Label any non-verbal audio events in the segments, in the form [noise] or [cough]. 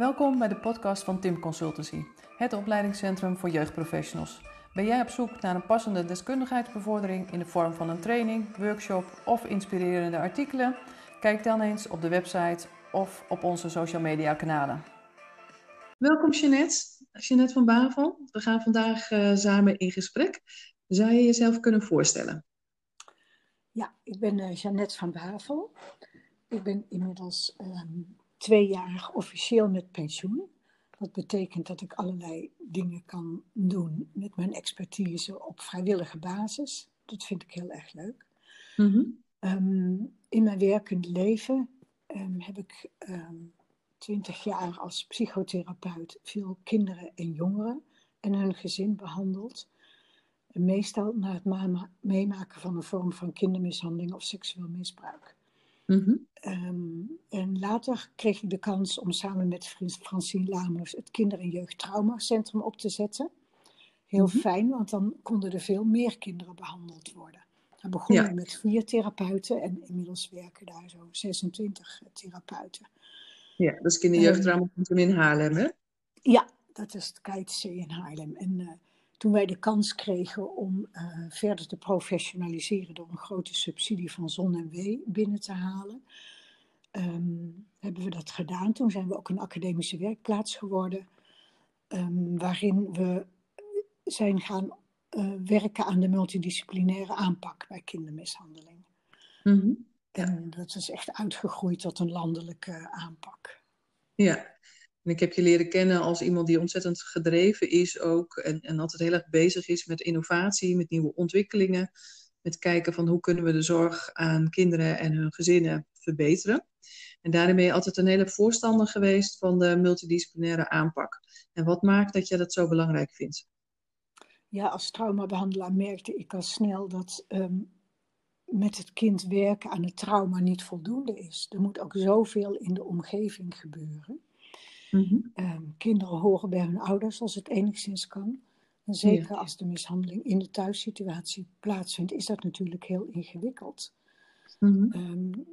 Welkom bij de podcast van Tim Consultancy, het opleidingscentrum voor jeugdprofessionals. Ben jij op zoek naar een passende deskundigheidsbevordering in de vorm van een training, workshop of inspirerende artikelen? Kijk dan eens op de website of op onze social media kanalen. Welkom Jeanette, Jeanette van Bavel. We gaan vandaag uh, samen in gesprek. Zou je jezelf kunnen voorstellen? Ja, ik ben uh, Jeannette van Bavel. Ik ben inmiddels um, twee jaar officieel met pensioen. Dat betekent dat ik allerlei dingen kan doen met mijn expertise op vrijwillige basis. Dat vind ik heel erg leuk. Mm-hmm. Um, in mijn werkende leven um, heb ik twintig jaar als psychotherapeut veel kinderen en jongeren en hun gezin behandeld. Meestal na het meemaken van een vorm van kindermishandeling of seksueel misbruik. Mm um, en later kreeg ik de kans om samen met Francine Lamers het Kinder- en Jeugdtraumacentrum op te zetten. Heel mm-hmm. fijn, want dan konden er veel meer kinderen behandeld worden. Daar begonnen we met vier therapeuten en inmiddels werken daar zo 26 therapeuten. Ja, dat is Kinder- en Jeugdtraumacentrum in Haarlem, hè? Ja, dat is het KITC in Haarlem. En uh, toen wij de kans kregen om uh, verder te professionaliseren door een grote subsidie van Zon en W binnen te halen, um, hebben we dat gedaan. Toen zijn we ook een academische werkplaats geworden, um, waarin we zijn gaan uh, werken aan de multidisciplinaire aanpak bij kindermishandeling. Mm-hmm. En dat is echt uitgegroeid tot een landelijke aanpak. Ja, en ik heb je leren kennen als iemand die ontzettend gedreven is ook. En, en altijd heel erg bezig is met innovatie, met nieuwe ontwikkelingen. Met kijken van hoe kunnen we de zorg aan kinderen en hun gezinnen verbeteren. En daarin ben je altijd een hele voorstander geweest van de multidisciplinaire aanpak. En wat maakt dat je dat zo belangrijk vindt? Ja, als traumabehandelaar merkte ik al snel dat um, met het kind werken aan het trauma niet voldoende is. Er moet ook zoveel in de omgeving gebeuren. Mm kinderen horen bij hun ouders als het enigszins kan. En zeker als de mishandeling in de thuissituatie plaatsvindt, is dat natuurlijk heel ingewikkeld. Mm -hmm.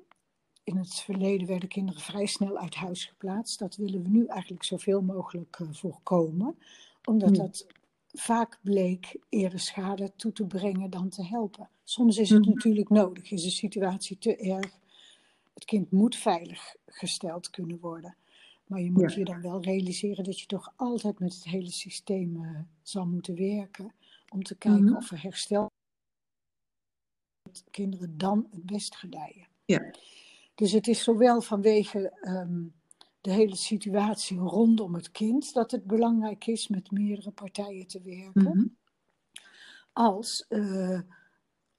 in het verleden werden kinderen vrij snel uit huis geplaatst. Dat willen we nu eigenlijk zoveel mogelijk uh, voorkomen, omdat dat vaak bleek eerder schade toe te brengen dan te helpen. Soms is het mhm. natuurlijk nodig, is de situatie te erg. Het kind moet veilig gesteld kunnen worden. Maar je moet je dan wel realiseren dat je toch altijd met het hele systeem uh, zal moeten werken. Om te kijken mhm. of er herstel dat kinderen dan het best gedijen. Ja. Dus het is zowel vanwege um, de hele situatie rondom het kind dat het belangrijk is met meerdere partijen te werken. Mhm. Als uh,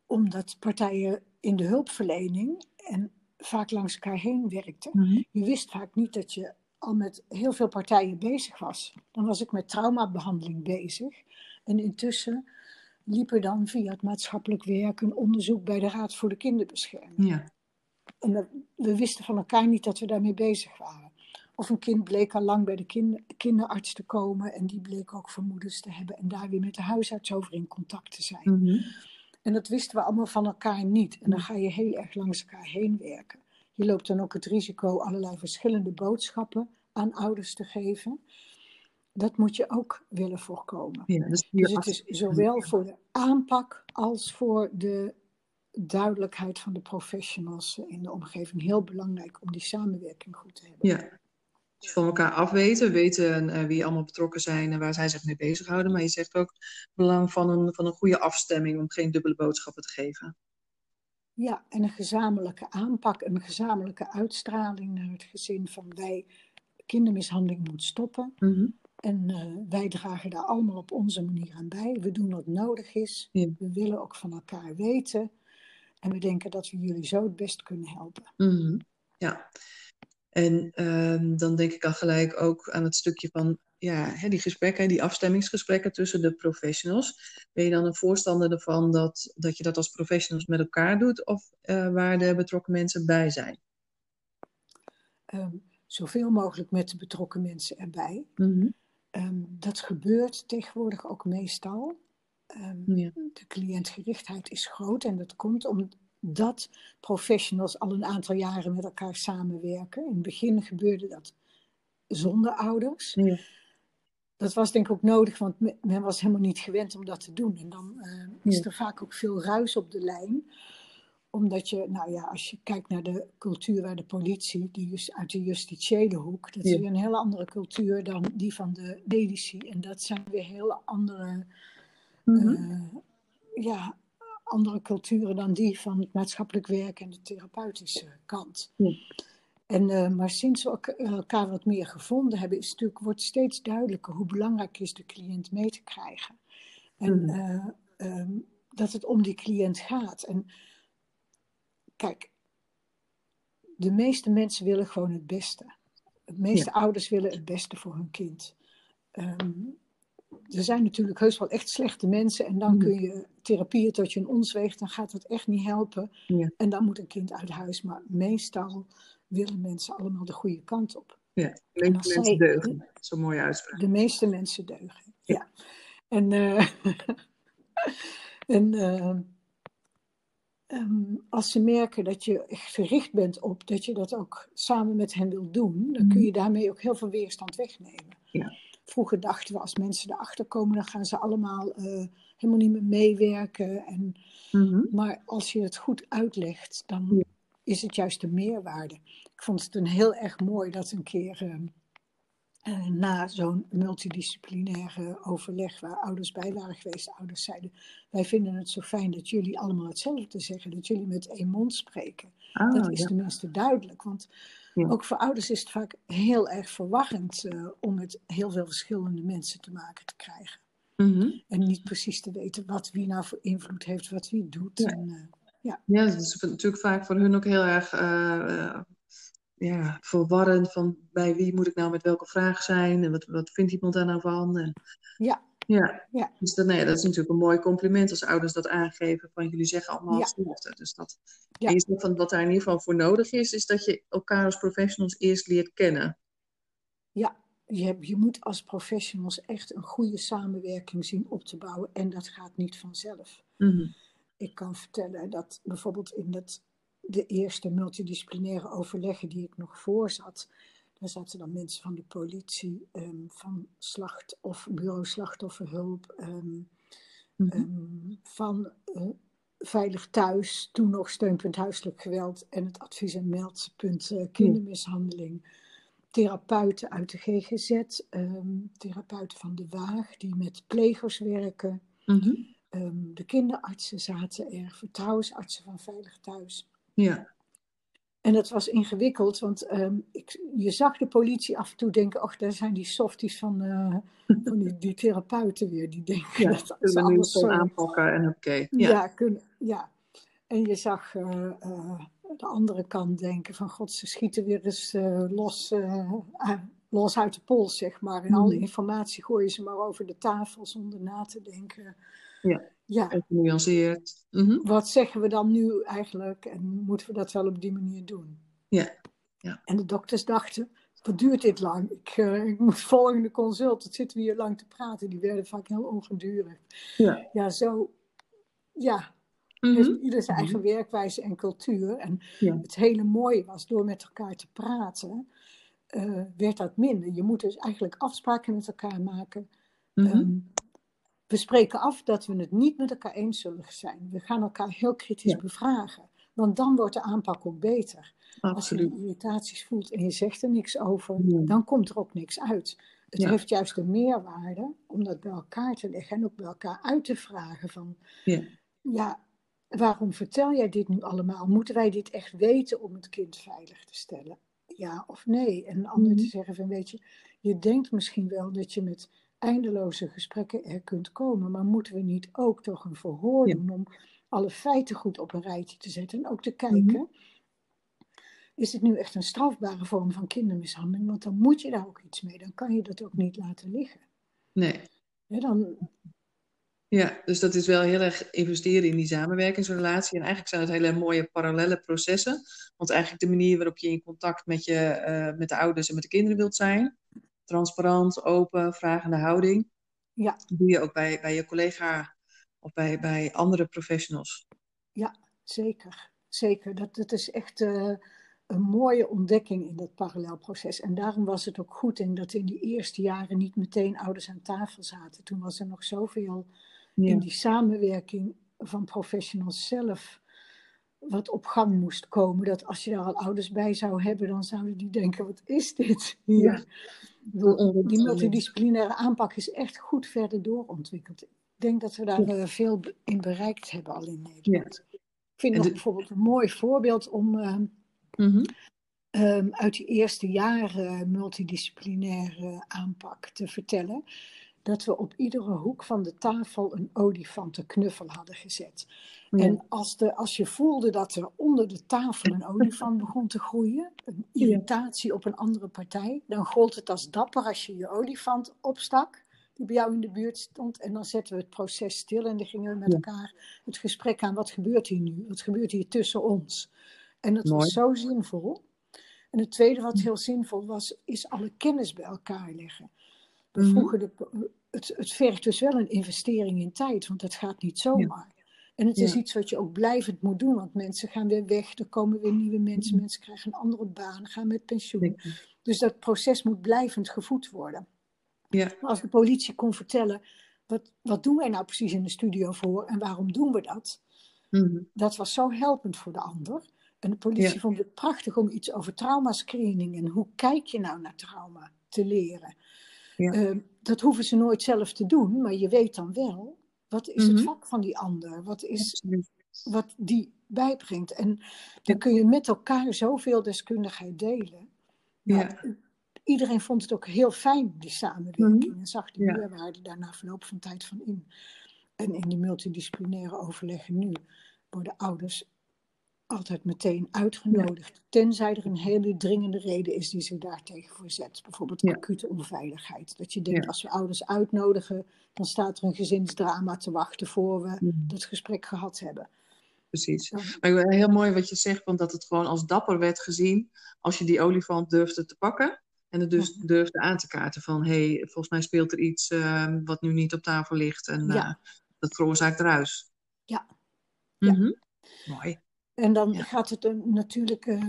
omdat partijen in de hulpverlening en vaak langs elkaar heen werkten. Mhm. Je wist vaak niet dat je al met heel veel partijen bezig was. Dan was ik met traumabehandeling bezig. En intussen liep er dan via het maatschappelijk werk een onderzoek bij de Raad voor de Kinderbescherming. Ja. En we, we wisten van elkaar niet dat we daarmee bezig waren. Of een kind bleek al lang bij de kinder, kinderarts te komen en die bleek ook vermoedens te hebben en daar weer met de huisarts over in contact te zijn. Mhm. En dat wisten we allemaal van elkaar niet. En dan ga je heel erg langs elkaar heen werken. Je loopt dan ook het risico allerlei verschillende boodschappen aan ouders te geven. Dat moet je ook willen voorkomen. Ja, dus, dus het is zowel voor de aanpak als voor de duidelijkheid van de professionals in de omgeving heel belangrijk om die samenwerking goed te hebben. Ja, dus van elkaar afweten, weten uh, wie allemaal betrokken zijn en waar zij zich mee bezighouden. Maar je zegt ook belang van een, van een goede afstemming om geen dubbele boodschappen te geven. Ja, en een gezamenlijke aanpak, een gezamenlijke uitstraling naar het gezin van wij, kindermishandeling moet stoppen. Mhm. En uh, wij dragen daar allemaal op onze manier aan bij. We doen wat nodig is. We willen ook van elkaar weten. En we denken dat we jullie zo het best kunnen helpen. Mm Ja, en uh, dan denk ik al gelijk ook aan het stukje van ja, hè, die gesprekken, die afstemmingsgesprekken tussen de professionals. Ben je dan een voorstander ervan dat, dat je dat als professionals met elkaar doet of uh, waar de betrokken mensen bij zijn? Um, zoveel mogelijk met de betrokken mensen erbij. Mm um, dat gebeurt tegenwoordig ook meestal. Um, ja. De cliëntgerichtheid is groot en dat komt omdat professionals al een aantal jaren met elkaar samenwerken. In het begin gebeurde dat zonder ouders. Ja. Dat was denk ik ook nodig, want men was helemaal niet gewend om dat te doen. En dan uh, is er vaak ook veel ruis op de lijn omdat je, nou ja, als je kijkt naar de cultuur waar de politie, die is uit de justitiële hoek, dat is Ja. weer een hele andere cultuur dan die van de medici. En dat zijn weer hele andere, Mhm. eh, ja, andere culturen dan die van het maatschappelijk werk en de therapeutische kant. Ja. En, eh, maar sinds we elk- elkaar wat meer gevonden hebben, is natuurlijk, wordt steeds duidelijker hoe belangrijk is de cliënt mee te krijgen. En Mhm. eh, ehm, dat het om die cliënt gaat. En kijk, de meeste mensen willen gewoon het beste. De meeste ouders willen het beste voor hun kind. Ehm, er zijn natuurlijk heus wel echt slechte mensen en dan Mhm. kun je therapieën tot je een ons weegt, dan gaat dat echt niet helpen. Ja. En dan moet een kind uit huis. Maar meestal willen mensen allemaal de goede kant op. Ja, de meeste mensen zij- deugen. Zo'n mooie uitspraak. De meeste mensen deugen. Ja. En, eh, [laughs] en eh, ehm, als ze merken dat je echt gericht bent op dat je dat ook samen met hen wilt doen, dan kun je daarmee ook heel veel weerstand wegnemen. Ja. Vroeger dachten we als mensen erachter komen, dan gaan ze allemaal eh, helemaal niet meer meewerken. En, Mhm. maar als je het goed uitlegt, dan Ja. is het juist de meerwaarde. Ik vond het een heel erg mooi dat een keer ehm, eh, na zo'n multidisciplinaire overleg waar ouders bij waren geweest, de ouders zeiden: Wij vinden het zo fijn dat jullie allemaal hetzelfde zeggen, dat jullie met één mond spreken. Ah, dat is ja. tenminste duidelijk, want Ja. ook voor ouders is het vaak heel erg verwarrend eh, om met heel veel verschillende mensen te maken te krijgen. Mhm. En niet precies te weten wat wie nou voor invloed heeft, wat wie doet. Ja. En, eh, Ja, dat is natuurlijk vaak voor hun ook heel erg eh, eh, ja, verwarrend van bij wie moet ik nou met welke vraag zijn en wat, wat vindt iemand daar nou van. En, ja, ja, Ja. Dus dat, nee, dat is natuurlijk een mooi compliment als ouders dat aangeven van jullie zeggen allemaal Ja. hetzelfde. Dus dat, Ja. zegt van wat daar in ieder geval voor nodig is, is dat je elkaar als professionals eerst leert kennen. ja. Je, hebt- je moet als professionals echt een goede samenwerking zien op te bouwen en dat gaat niet vanzelf. Mhm. Ik kan vertellen dat bijvoorbeeld in het, de eerste multidisciplinaire overleggen die ik nog voorzat, daar zaten dan mensen van de politie, ehm, van slacht, of bureau slachtofferhulp, Mhm. ehm, van eh, Veilig Thuis, toen nog steunpunt huiselijk geweld en het advies- en meldpunt eh, kindermishandeling. Therapeuten uit de GGZ, therapeuten van de Waag die met plegers werken. Mhm. De kinderartsen zaten er, vertrouwensartsen van Veilig Thuis. Ja, En dat was ingewikkeld, want ehm, ik, je zag de politie af en toe denken: och, daar zijn die softies van, eh, van die, die therapeuten weer. Die denken ja. dat ze kunnen we nu alles zo aanpakken en oké. ja. Ja. kunnen, ja. En je zag eh, eh, de andere kant denken: van god, ze schieten weer eens los, los uit de pols, zeg maar. En alle Mhm. informatie gooien ze maar over de tafel zonder na te denken. Ja. Ja. En genuanceerd. Mhm. wat zeggen we dan nu eigenlijk en moeten we dat wel op die manier doen? Ja, ja. En de dokters dachten, wat duurt dit lang? Ik, eh, ik moet volgende consult, het zitten we hier lang te praten. Die werden vaak heel ongedurig. Ja. Ja, zo, ja, Mhm. heeft ieder zijn eigen werkwijze en cultuur. En Ja. het hele mooie was, door met elkaar te praten, eh, werd dat minder. Je moet dus eigenlijk afspraken met elkaar maken. Mhm. Ehm, we spreken af dat we het niet met elkaar eens zullen zijn. We gaan elkaar heel kritisch Ja. bevragen. Want dan wordt de aanpak ook beter. Als je Absoluut. die irritaties voelt en je zegt er niks over, Ja. dan komt er ook niks uit. Het Ja. heeft juist een meerwaarde om dat bij elkaar te leggen en ook bij elkaar uit te vragen van, Ja. ja, waarom vertel jij dit nu allemaal? Moeten wij dit echt weten om het kind veilig te stellen? Ja of nee? En een ander te Mhm. zeggen van, weet je, je denkt misschien wel dat je met eindeloze gesprekken er kunt komen, maar moeten we niet ook toch een verhoor Ja. doen om alle feiten goed op een rijtje te zetten en ook te kijken, is dit nu echt een strafbare vorm van kindermishandeling? Want dan moet je daar ook iets mee, dan kan je dat ook niet laten liggen. Nee. Hè, dan, Ja, dus dat is wel heel erg investeren in die samenwerkingsrelatie. En eigenlijk zijn het hele mooie parallele processen. Want eigenlijk de manier waarop je in contact met, je, eh, met de ouders en met de kinderen wilt zijn. Transparant, open, vragende houding. Ja. Dat doe je ook bij, bij je collega of bij, bij andere professionals. Zeker, zeker. Dat, dat is echt. eh, een mooie ontdekking in dat parallelproces. En daarom was het ook goed en dat in die eerste jaren niet meteen ouders aan tafel zaten. Toen was er nog zoveel in die samenwerking van professionals zelf wat op gang moest komen. Dat als je daar al ouders bij zou hebben, dan zouden die denken, wat is dit hier? Die multidisciplinaire aanpak is echt goed verder doorontwikkeld. Ik denk dat we daar veel in bereikt hebben al in Nederland. Ik vind nog bijvoorbeeld een mooi voorbeeld om uh, uit die eerste jaren multidisciplinaire aanpak te vertellen dat we op iedere hoek van de tafel een olifantenknuffel hadden gezet. En als, de, als je voelde dat er onder de tafel een olifant begon te groeien, een irritatie op een andere partij, dan gold het als dapper als je je olifant opstak, die bij jou in de buurt stond. En dan zetten we het proces stil en dan gingen we met elkaar het gesprek aan. Wat gebeurt hier nu? Wat gebeurt hier tussen ons? En dat was zo zinvol. En het tweede wat heel zinvol was, is alle kennis bij elkaar leggen. We mhm. vroegen de, het, het vergt dus wel een investering in tijd, want dat gaat niet zomaar. En het is iets wat je ook blijvend moet doen, want mensen gaan weer weg, er komen weer nieuwe mensen, mhm. mensen krijgen een andere baan, gaan met pensioen. Dus dat proces moet blijvend gevoed worden. Ja. als de politie kon vertellen, wat, wat doen wij nou precies in de studio voor en waarom doen we dat? Mhm. Dat was zo helpend voor de ander. En de politie vond het prachtig om iets over traumascreening en hoe kijk je nou naar trauma te leren. Ja. Ehm, dat hoeven ze nooit zelf te doen, maar je weet dan wel, wat is het mhm. vak van die ander? Wat is wat die bijbrengt? En dan kun je met elkaar zoveel deskundigheid delen. Ja. Iedereen vond het ook heel fijn, die samenwerking. Mhm. En zag de meerwaarde daar na verloop van tijd van in. En in die multidisciplinaire overleggen nu worden ouders altijd meteen uitgenodigd. Tenzij er een hele dringende reden is die zich daartegen voorzet. Bijvoorbeeld acute onveiligheid. Dat je denkt, als we ouders uitnodigen, dan staat er een gezinsdrama te wachten voor we mm. dat gesprek gehad hebben. Precies. Maar heel mooi wat je zegt, want dat het gewoon als dapper werd gezien als je die olifant durfde te pakken. En het dus durfde aan te kaarten van, hé, hey, volgens mij speelt er iets ehm, wat nu niet op tafel ligt. En uh, dat veroorzaakt ruis. Ja. Mm Mooi. En dan gaat het natuurlijk, uh,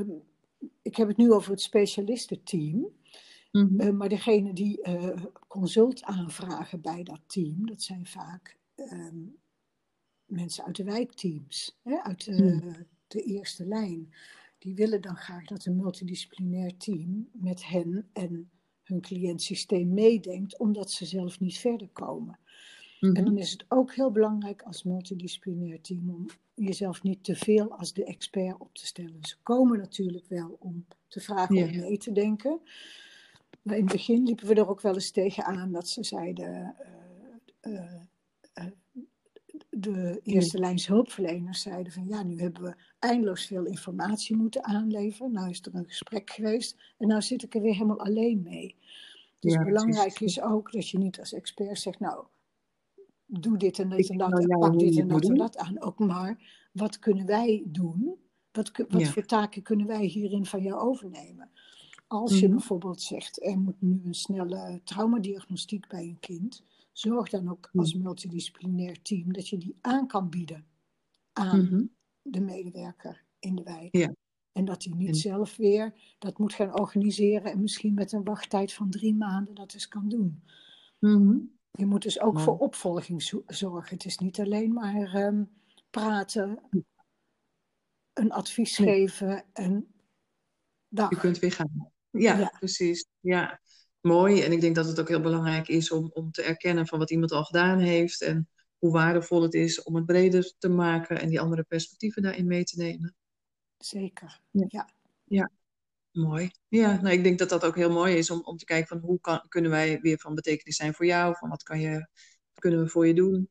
ik heb het nu over het specialistenteam. Mm uh, maar degene die uh, consult aanvragen bij dat team, dat zijn vaak ehm, mensen uit de wijkteams, hè, uit mhm. de eerste lijn. Die willen dan graag dat een multidisciplinair team met hen en hun cliëntsysteem meedenkt, omdat ze zelf niet verder komen. En dan mhm. is het ook heel belangrijk als multidisciplinair team om jezelf niet te veel als de expert op te stellen. Ze komen natuurlijk wel om te vragen om mee te denken. Maar in het begin liepen we er ook wel eens tegen aan dat ze zeiden. Uh, uh, uh, de eerste lijns hulpverleners zeiden van ja, nu hebben we eindeloos veel informatie moeten aanleveren. Nou is er een gesprek geweest en nou zit ik er weer helemaal alleen mee. Dus belangrijk is ook dat je niet als expert zegt, nou, doe dit en dit en dat, en pak dit en dat en dat aan. Ook maar, wat kunnen wij doen? Wat, wat voor taken kunnen wij hierin van jou overnemen? Als je mhm. bijvoorbeeld zegt, er moet nu een snelle traumadiagnostiek bij een kind, zorg dan ook als multidisciplinair team dat je die aan kan bieden aan mhm. de medewerker in de wijk. Ja. En dat hij niet zelf weer dat moet gaan organiseren en misschien met een wachttijd van drie maanden dat eens kan doen. Mm je moet dus ook voor opvolging zorgen. Het is niet alleen maar ehm, praten, een advies geven en dag. Je kunt weer gaan. Ja, precies. Ja, mooi. En ik denk dat het ook heel belangrijk is om, om te erkennen van wat iemand al gedaan heeft en hoe waardevol het is om het breder te maken en die andere perspectieven daarin mee te nemen. Zeker, ja. Ja, Mooi. Ja, nou, ik denk dat dat ook heel mooi is om, om te kijken van hoe kan, kunnen wij weer van betekenis zijn voor jou, van wat kan je, kunnen we voor je doen.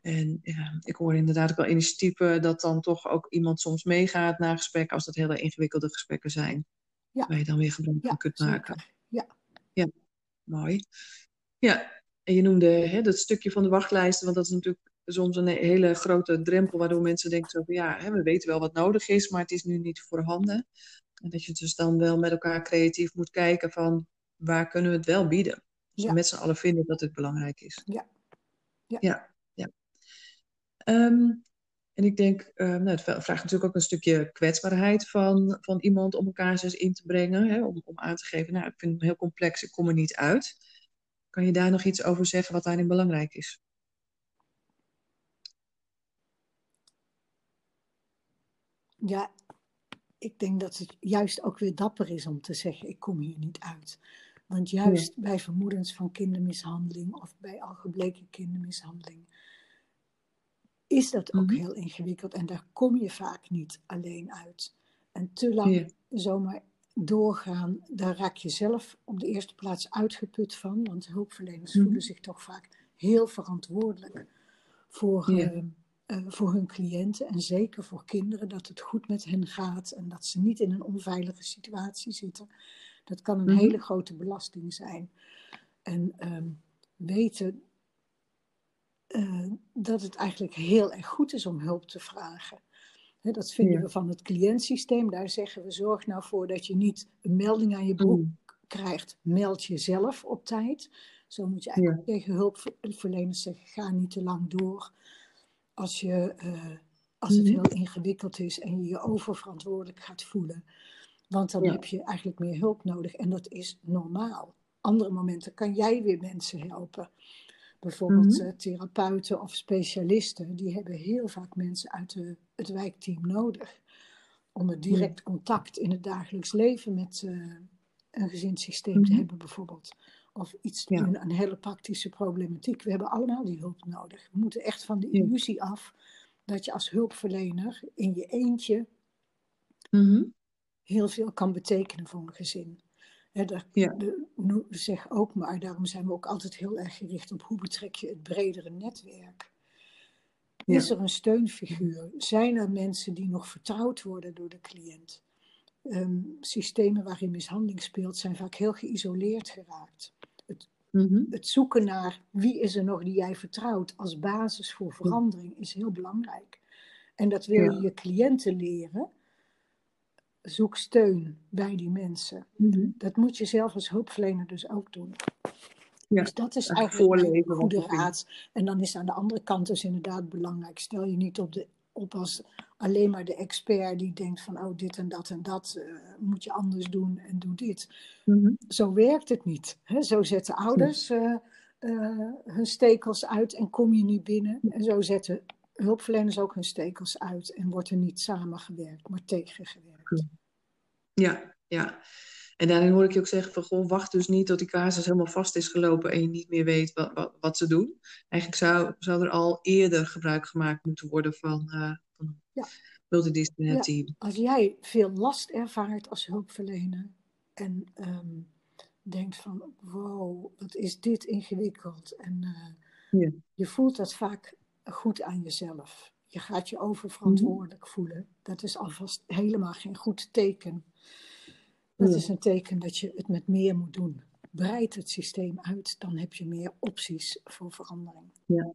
En ja, ik hoor inderdaad ook wel initiatieven dat dan toch ook iemand soms meegaat naar gesprekken, als dat hele ingewikkelde gesprekken zijn. Ja. Waar je dan weer gebruik van kunt maken. Ja. ja, mooi. Ja, en je noemde hè, dat stukje van de wachtlijsten, want dat is natuurlijk soms een hele grote drempel waardoor mensen denken zo van ja, hè, we weten wel wat nodig is, maar het is nu niet voorhanden. En dat je dus dan wel met elkaar creatief moet kijken van waar kunnen we het wel bieden. Dus met z'n allen vinden dat het belangrijk is. Ja. Ja. ja, ja. Ehm, En ik denk, uh, nou, het vraagt natuurlijk ook een stukje kwetsbaarheid van, van iemand om een casus in te brengen. Hè, om, om aan te geven, nou, ik vind het heel complex, ik kom er niet uit. Kan je daar nog iets over zeggen wat daarin belangrijk is? Ja, ik denk dat het juist ook weer dapper is om te zeggen: ik kom hier niet uit. Want juist bij vermoedens van kindermishandeling of bij al gebleken kindermishandeling is dat ook mhm. heel ingewikkeld en daar kom je vaak niet alleen uit. En te lang zomaar doorgaan, daar raak je zelf op de eerste plaats uitgeput van, want hulpverleners mhm. voelen zich toch vaak heel verantwoordelijk voor, uh, voor hun cliënten en zeker voor kinderen, dat het goed met hen gaat en dat ze niet in een onveilige situatie zitten. Dat kan een mhm. hele grote belasting zijn. En ehm, weten uh, dat het eigenlijk heel erg goed is om hulp te vragen. dat vinden we van het cliëntsysteem. Daar zeggen we: zorg nou voor dat je niet een melding aan je broek mm. krijgt. Meld jezelf op tijd. Zo moet je eigenlijk tegen hulpverleners zeggen: ga niet te lang door. Als, je, uh, als het mm. heel ingewikkeld is en je je oververantwoordelijk gaat voelen. Want dan heb je eigenlijk meer hulp nodig en dat is normaal. Andere momenten kan jij weer mensen helpen. Bijvoorbeeld mm therapeuten of specialisten, die hebben heel vaak mensen uit de, het wijkteam nodig. Om het direct contact in het dagelijks leven met uh, een gezinssysteem te mhm. hebben, bijvoorbeeld. Of iets te doen aan hele praktische problematiek. We hebben allemaal die hulp nodig. We moeten echt van de illusie af dat je als hulpverlener in je eentje mm heel veel kan betekenen voor een gezin. He, de, ja. de, zeg ook maar, daarom zijn we ook altijd heel erg gericht op hoe betrek je het bredere netwerk. Is er een steunfiguur? Zijn er mensen die nog vertrouwd worden door de cliënt? Ehm, systemen waarin mishandeling speelt zijn vaak heel geïsoleerd geraakt. Het, mhm. het, zoeken naar wie is er nog die jij vertrouwt als basis voor verandering is heel belangrijk. En dat wil je je cliënten leren zoek steun bij die mensen. Mhm. Dat moet je zelf als hulpverlener dus ook doen. Ja, dus dat is eigenlijk een goede raad. En dan is aan de andere kant dus inderdaad belangrijk. Stel je niet op, de, op als alleen maar de expert die denkt van oh dit en dat en dat uh, moet je anders doen en doe dit. Mhm. Zo werkt het niet. Hè? Zo zetten ouders uh, uh, hun stekels uit en kom je niet binnen. En zo zetten hulpverleners ook hun stekels uit en wordt er niet samengewerkt, maar tegengewerkt. Ja, ja. En daarin hoor ik je ook zeggen van, goh, wacht dus niet tot die casus helemaal vast is gelopen en je niet meer weet wat, wat, wat ze doen. Eigenlijk zou, zou er al eerder gebruik gemaakt moeten worden van, uh, van ja. multidisciplinair team. Als jij veel last ervaart als hulpverlener en um, denkt van, wow, wat is dit ingewikkeld. En uh, ja. je voelt dat vaak goed aan jezelf. Je gaat je oververantwoordelijk mhm. voelen. Dat is alvast helemaal geen goed teken. Dat is een teken dat je het met meer moet doen. Breid het systeem uit, dan heb je meer opties voor verandering. Ja.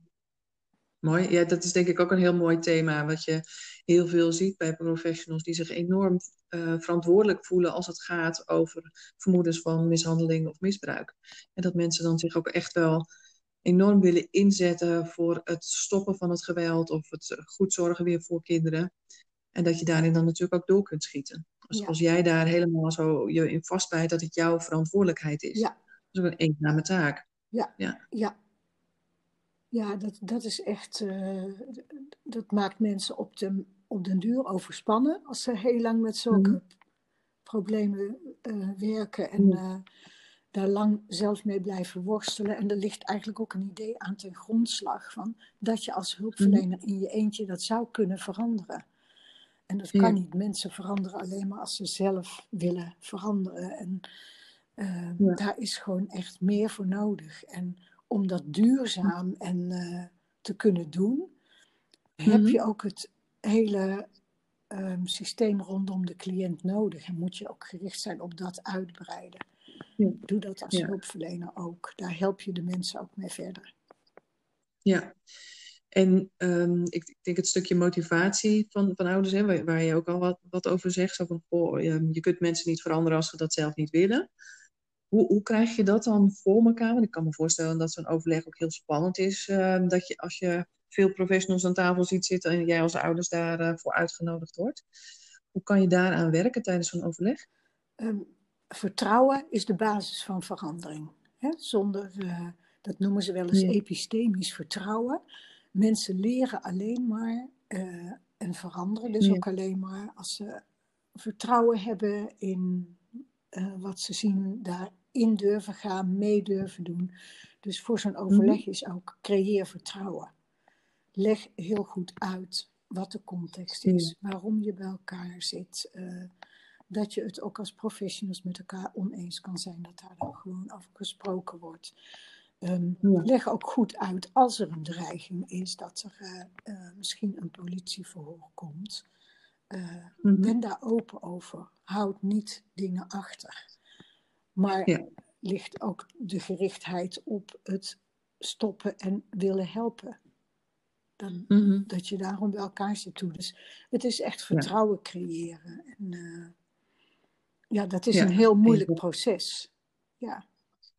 Mooi. Ja, dat is denk ik ook een heel mooi thema. Wat je heel veel ziet bij professionals die zich enorm uh, verantwoordelijk voelen als het gaat over vermoedens van mishandeling of misbruik. En dat mensen dan zich ook echt wel enorm willen inzetten voor het stoppen van het geweld of het goed zorgen weer voor kinderen. En dat je daarin dan natuurlijk ook door kunt schieten. Dus als jij daar helemaal zo je in vastbijt dat het jouw verantwoordelijkheid is. Ja. Dat is ook een eenzame taak. Ja, ja. ja. ja dat, dat is echt, uh, dat maakt mensen op, de, op den duur overspannen als ze heel lang met zulke mhm. problemen uh, werken. En uh, daar lang zelf mee blijven worstelen. En er ligt eigenlijk ook een idee aan ten grondslag van dat je als hulpverlener mhm. in je eentje dat zou kunnen veranderen. En dat kan niet. Mensen veranderen alleen maar als ze zelf willen veranderen. En uh, daar is gewoon echt meer voor nodig. En om dat duurzaam en uh, te kunnen doen, heb mhm. je ook het hele um, systeem rondom de cliënt nodig. En moet je ook gericht zijn op dat uitbreiden. Doe dat als hulpverlener ook. Daar help je de mensen ook mee verder. Ja, en um, ik, ik, denk het stukje motivatie van, van ouders, hè, waar, waar, je ook al wat, wat over zegt. Zo van, goh, je kunt mensen niet veranderen als ze dat zelf niet willen. Hoe, hoe krijg je dat dan voor elkaar? Want ik kan me voorstellen dat zo'n overleg ook heel spannend is. Uh, dat je als je veel professionals aan tafel ziet zitten en jij als ouders daarvoor voor uitgenodigd wordt. Hoe kan je daaraan werken tijdens zo'n overleg? Ehm, vertrouwen is de basis van verandering. Hè? Zonder, uh, dat noemen ze wel eens epistemisch vertrouwen. Mensen leren alleen maar uh, en veranderen dus ook alleen maar als ze vertrouwen hebben in uh, wat ze zien, daarin durven gaan, mee durven doen. Dus voor zo'n overleg mhm. is ook creëer vertrouwen. Leg heel goed uit wat de context is, waarom je bij elkaar zit. Uh, dat je het ook als professionals met elkaar oneens kan zijn, dat daar dan gewoon over gesproken wordt. Um, Leg ook goed uit als er een dreiging is dat er uh, uh, misschien een politieverhoor komt. Uh, mm Ben daar open over. Houd niet dingen achter. Maar ja. ligt ook de gerichtheid op het stoppen en willen helpen. Dan, mm -hmm. Dat je daarom bij elkaar zit toe. Dus het is echt vertrouwen ja. creëren. En, ja, dat is een heel moeilijk proces. Ja.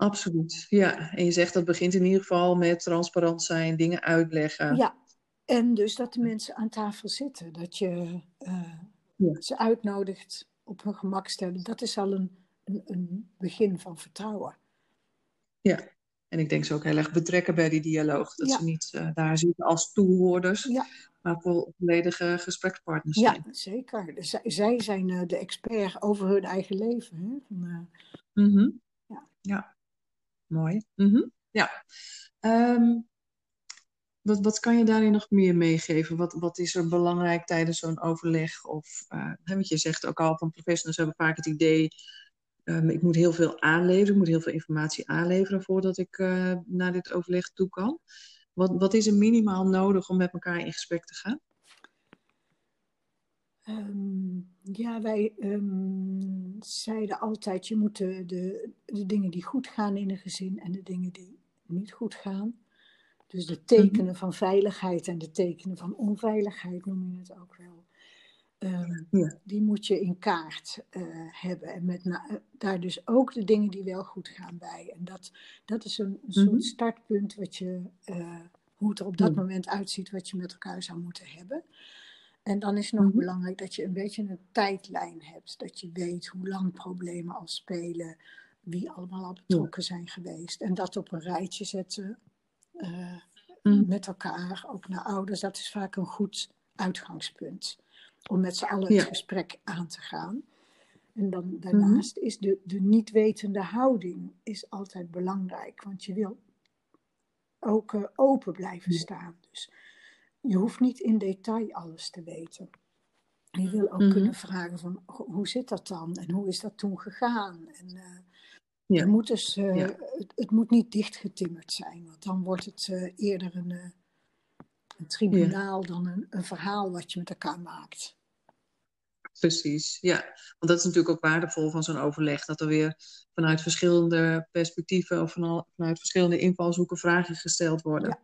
Absoluut, ja. En je zegt dat begint in ieder geval met transparant zijn, dingen uitleggen. Ja, en dus dat de mensen aan tafel zitten. Dat je uh, ja. ze uitnodigt, op hun gemak stellen. Dat is al een, een, een, begin van vertrouwen. Ja, en ik denk ze ook heel erg betrekken bij die dialoog. Dat ja. ze niet uh, daar zitten als toehoorders, ja. maar volledige gesprekspartners zijn. Ja, zeker. Zij, zij zijn uh, de expert over hun eigen leven. Hè? Van, mm -hmm. ja. Mooi. -hmm. Ja. Um, wat, wat kan je daarin nog meer meegeven? Wat, wat is er belangrijk tijdens zo'n overleg? Of, uh, want je zegt ook al van professionals hebben vaak het idee... Um, ik moet heel veel aanleveren, ik moet heel veel informatie aanleveren voordat ik uh, naar dit overleg toe kan. Wat, wat is er minimaal nodig om met elkaar in gesprek te gaan? Um, ja, wij um, zeiden altijd, je moet de, de, de, dingen die goed gaan in een gezin en de dingen die niet goed gaan. Dus de tekenen mm-hmm. van veiligheid en de tekenen van onveiligheid noem je het ook wel. Um, ja. Die moet je in kaart uh, hebben. En met na, daar dus ook de dingen die wel goed gaan bij. En dat, dat is een, een soort startpunt wat je, uh, hoe het er op dat moment uitziet, wat je met elkaar zou moeten hebben. En dan is het nog mm-hmm. belangrijk dat je een beetje een tijdlijn hebt. Dat je weet hoe lang problemen al spelen, wie allemaal al betrokken zijn geweest. En dat op een rijtje zetten uh, mm. met elkaar, ook naar ouders. Dat is vaak een goed uitgangspunt. Om met z'n allen het gesprek aan te gaan. En dan daarnaast mm-hmm. is de, de niet wetende houding is altijd belangrijk. Want je wil ook uh, open blijven staan. Dus je hoeft niet in detail alles te weten. Je wil ook mm-hmm. kunnen vragen van hoe zit dat dan en hoe is dat toen gegaan? En, uh, ja. moet dus, uh, ja. het, het, moet niet dichtgetimmerd zijn, want dan wordt het uh, eerder een, een tribunaal ja. dan een, een, verhaal wat je met elkaar maakt. Precies, ja. Want dat is natuurlijk ook waardevol van zo'n overleg, dat er weer vanuit verschillende perspectieven of vanuit verschillende invalshoeken vragen gesteld worden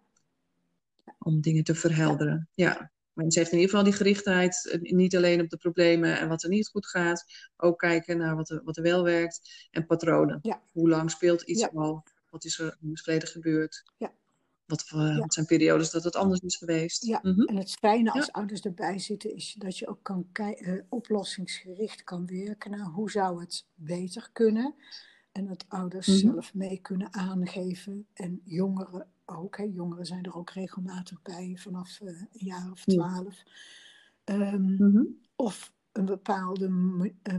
om dingen te verhelderen. Ja. Men zegt in ieder geval die gerichtheid, eh, niet alleen op de problemen en wat er niet goed gaat, ook kijken naar wat er, wat er wel werkt en patronen. Ja. Hoe lang speelt iets ja. al? Wat is er in het verleden gebeurd? Ja. Wat, uh, wat, zijn periodes dat het anders is geweest? Ja, mm -hmm. en het fijne als ouders erbij zitten is dat je ook kan uh, oplossingsgericht kan werken naar hoe zou het beter kunnen. En dat ouders mm -hmm. zelf mee kunnen aangeven en jongeren ook. Hè. Jongeren zijn er ook regelmatig bij vanaf uh, een jaar of twaalf. Um, mm -hmm. Of een bepaalde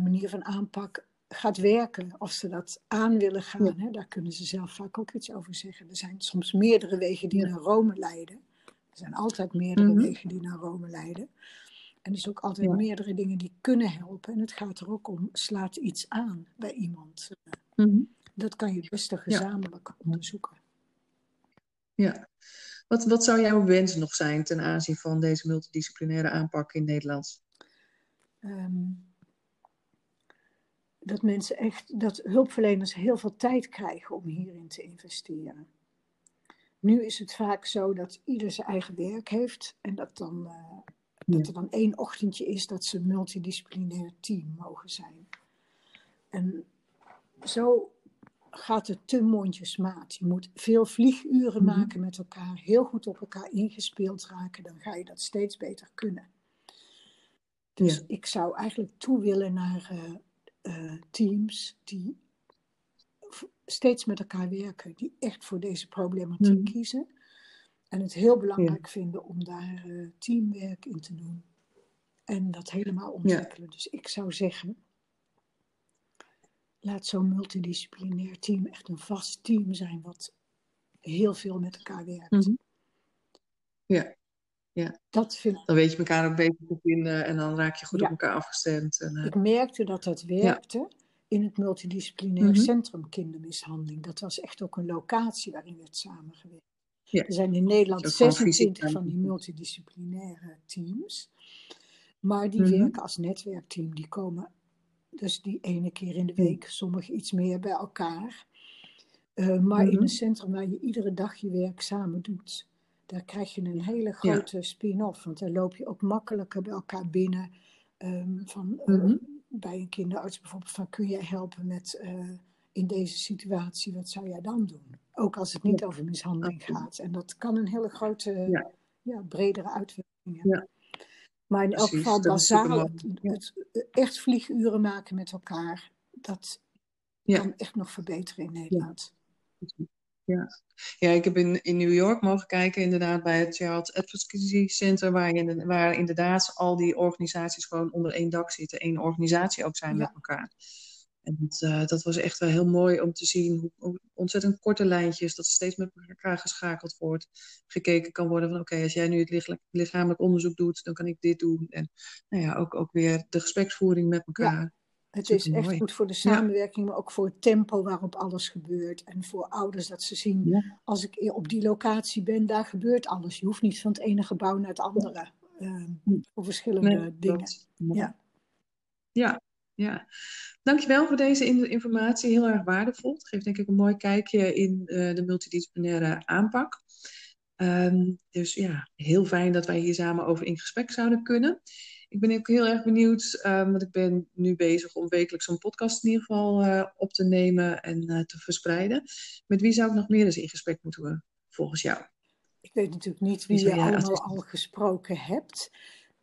manier van aanpak gaat werken. Of ze dat aan willen gaan. Ja. Hè. Daar kunnen ze zelf vaak ook iets over zeggen. Er zijn soms meerdere wegen die ja. naar Rome leiden. Er zijn altijd meerdere mm -hmm. wegen die naar Rome leiden. En er zijn ook altijd meerdere dingen die kunnen helpen. En het gaat er ook om, slaat iets aan bij iemand. Mm -hmm. Dat kan je best gezamenlijk onderzoeken. Ja. Wat, wat zou jouw wens nog zijn ten aanzien van deze multidisciplinaire aanpak in Nederland? Um, dat mensen echt, dat hulpverleners heel veel tijd krijgen om hierin te investeren. Nu is het vaak zo dat ieder zijn eigen werk heeft en dat, dan, uh, ja. dat er dan één ochtendje is dat ze een multidisciplinair team mogen zijn. En zo gaat het te mondjesmaat. Je moet veel vlieguren Mhm. maken met elkaar, heel goed op elkaar ingespeeld raken, dan ga je dat steeds beter kunnen. Dus Ja. ik zou eigenlijk toe willen naar eh, eh, teams die steeds met elkaar werken, die echt voor deze problematiek Mhm. kiezen. En het heel belangrijk vinden om daar eh, teamwerk in te doen. En dat helemaal ontwikkelen. Dus ik zou zeggen, laat zo'n multidisciplinair team echt een vast team zijn wat heel veel met elkaar werkt. Mhm. Ja. Ja. Dat vind Dan weet je elkaar ook beter te vinden en dan raak je goed Ja. op elkaar afgestemd. En, eh, Ik merkte dat dat werkte in het multidisciplinair Mhm. centrum kindermishandeling. Dat was echt ook een locatie waarin werd samengewerkt. Ja. Er zijn in Nederland Dat is ook gewoon 26 fysiek van die multidisciplinaire teams. Maar die Mhm. werken als netwerkteam. Die komen dus die ene keer in de Mhm. week, sommigen iets meer bij elkaar. Uh, maar in Mhm. een centrum waar je iedere dag je werk samen doet, daar krijg je een hele grote spin-off. Want daar loop je ook makkelijker bij elkaar binnen. Um, van, uh, Mhm. Bij een kinderarts bijvoorbeeld, van kun jij helpen met uh, in deze situatie, wat zou jij dan doen? Ook als het niet over mishandeling gaat. En dat kan een hele grote, Ja. ja, bredere uitwerking hebben. Maar in elk geval bazaal, het, echt vlieguren maken met elkaar, dat Ja. kan echt nog verbeteren in Nederland. Ja. ja, ik heb in, in New York mogen kijken, inderdaad, bij het Child Advocacy Center, waar, je, waar inderdaad al die organisaties gewoon onder één dak zitten, één organisatie ook zijn Ja. met elkaar. En dat, uh, dat was echt wel heel mooi om te zien hoe, hoe ontzettend korte lijntjes, dat steeds met elkaar geschakeld wordt, gekeken kan worden van oké, als jij nu het lich- lichamelijk onderzoek doet, dan kan ik dit doen. En nou ja, ook, ook weer de gespreksvoering met elkaar. Ja. Het is Supermooi. echt goed voor de samenwerking, maar ook voor het tempo waarop alles gebeurt. En voor ouders dat ze zien, Ja. als ik op die locatie ben, daar gebeurt alles. Je hoeft niet van het ene gebouw naar het andere. ehm, voor verschillende Nee, dingen. dat-. Ja. Ja, ja. Dankjewel voor deze in- informatie. Heel erg waardevol. Het geeft denk ik een mooi kijkje in eh, de multidisciplinaire aanpak. Ehm, dus ja, heel fijn dat wij hier samen over in gesprek zouden kunnen. Ik ben ook heel erg benieuwd, ehm, want ik ben nu bezig om wekelijks een podcast in ieder geval eh, op te nemen en eh, te verspreiden. Met wie zou ik nog meer eens in gesprek moeten volgens jou? Ik weet natuurlijk niet Wie je allemaal al gesproken hebt.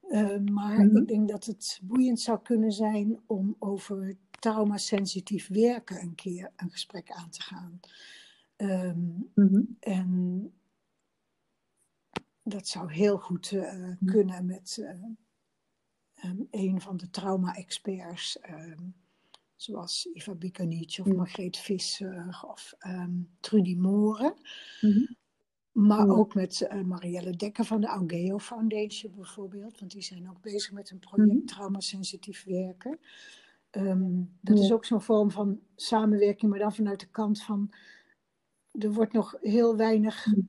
Eh, maar Mhm. ik denk dat het boeiend zou kunnen zijn om over traumasensitief werken een keer een gesprek aan te gaan. Ehm, Mhm. En dat zou heel goed eh, kunnen met eh, ehm, een van de trauma-experts, ehm, zoals Iva Bikanic of. Margreet Visser of ehm, Trudy Moren. Maar Ja. ook met eh, Marielle Dekker van de Augeo Foundation bijvoorbeeld, want die zijn ook bezig met een project Mhm. traumasensitief werken. Ehm, dat is ook zo'n vorm van samenwerking, maar dan vanuit de kant van er wordt nog heel weinig Mhm.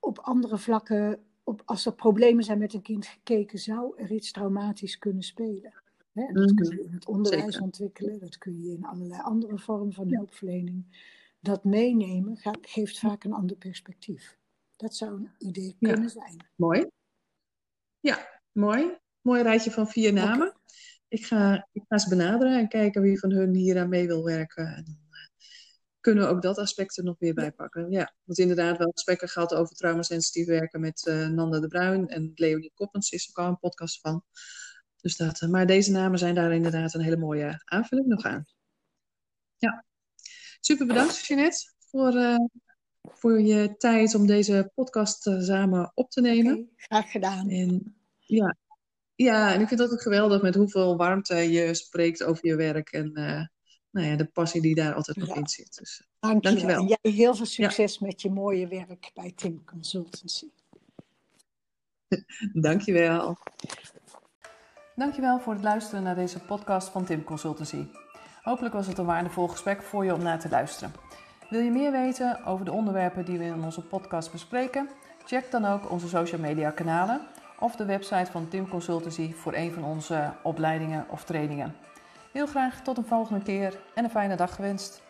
op andere vlakken, op, als er problemen zijn met een kind gekeken, zou er iets traumatisch kunnen spelen. Hè, dat Mhm. kun je in het onderwijs Zeker. ontwikkelen, dat kun je in allerlei andere vormen van hulpverlening. Dat meenemen geeft vaak een ander perspectief. Dat zou een idee Ja. kunnen zijn. Mooi. Ja, mooi. Mooi rijtje van vier namen. Ik, ga, ik ga ze benaderen en kijken wie van hun hier aan mee wil werken. En dan eh, kunnen we ook dat aspect er nog weer bij pakken. Ja, want inderdaad wel gesprekken gehad over traumasensitief werken met eh, Nanda de Bruin en Leonie Koppens is ook al een podcast van. Dus dat, eh, maar deze namen zijn daar inderdaad een hele mooie aanvulling nog aan. Ja, super bedankt Jeanette voor, voor je tijd om deze podcast eh, samen op te nemen. Graag gedaan. En ja, ja, en ik vind het ook geweldig met hoeveel warmte je spreekt over je werk en eh, nou ja, de passie die daar altijd nog Ja. in zit. Dus Dankjewel. dankjewel. En jij heel veel succes met je mooie werk bij Tim Consultancy. [laughs] dankjewel. Dankjewel voor het luisteren naar deze podcast van Tim Consultancy. Hopelijk was het een waardevol gesprek voor je om naar te luisteren. Wil je meer weten over de onderwerpen die we in onze podcast bespreken? Check dan ook onze social media kanalen of de website van Tim Consultancy voor een van onze opleidingen of trainingen. Heel graag tot een volgende keer en een fijne dag gewenst.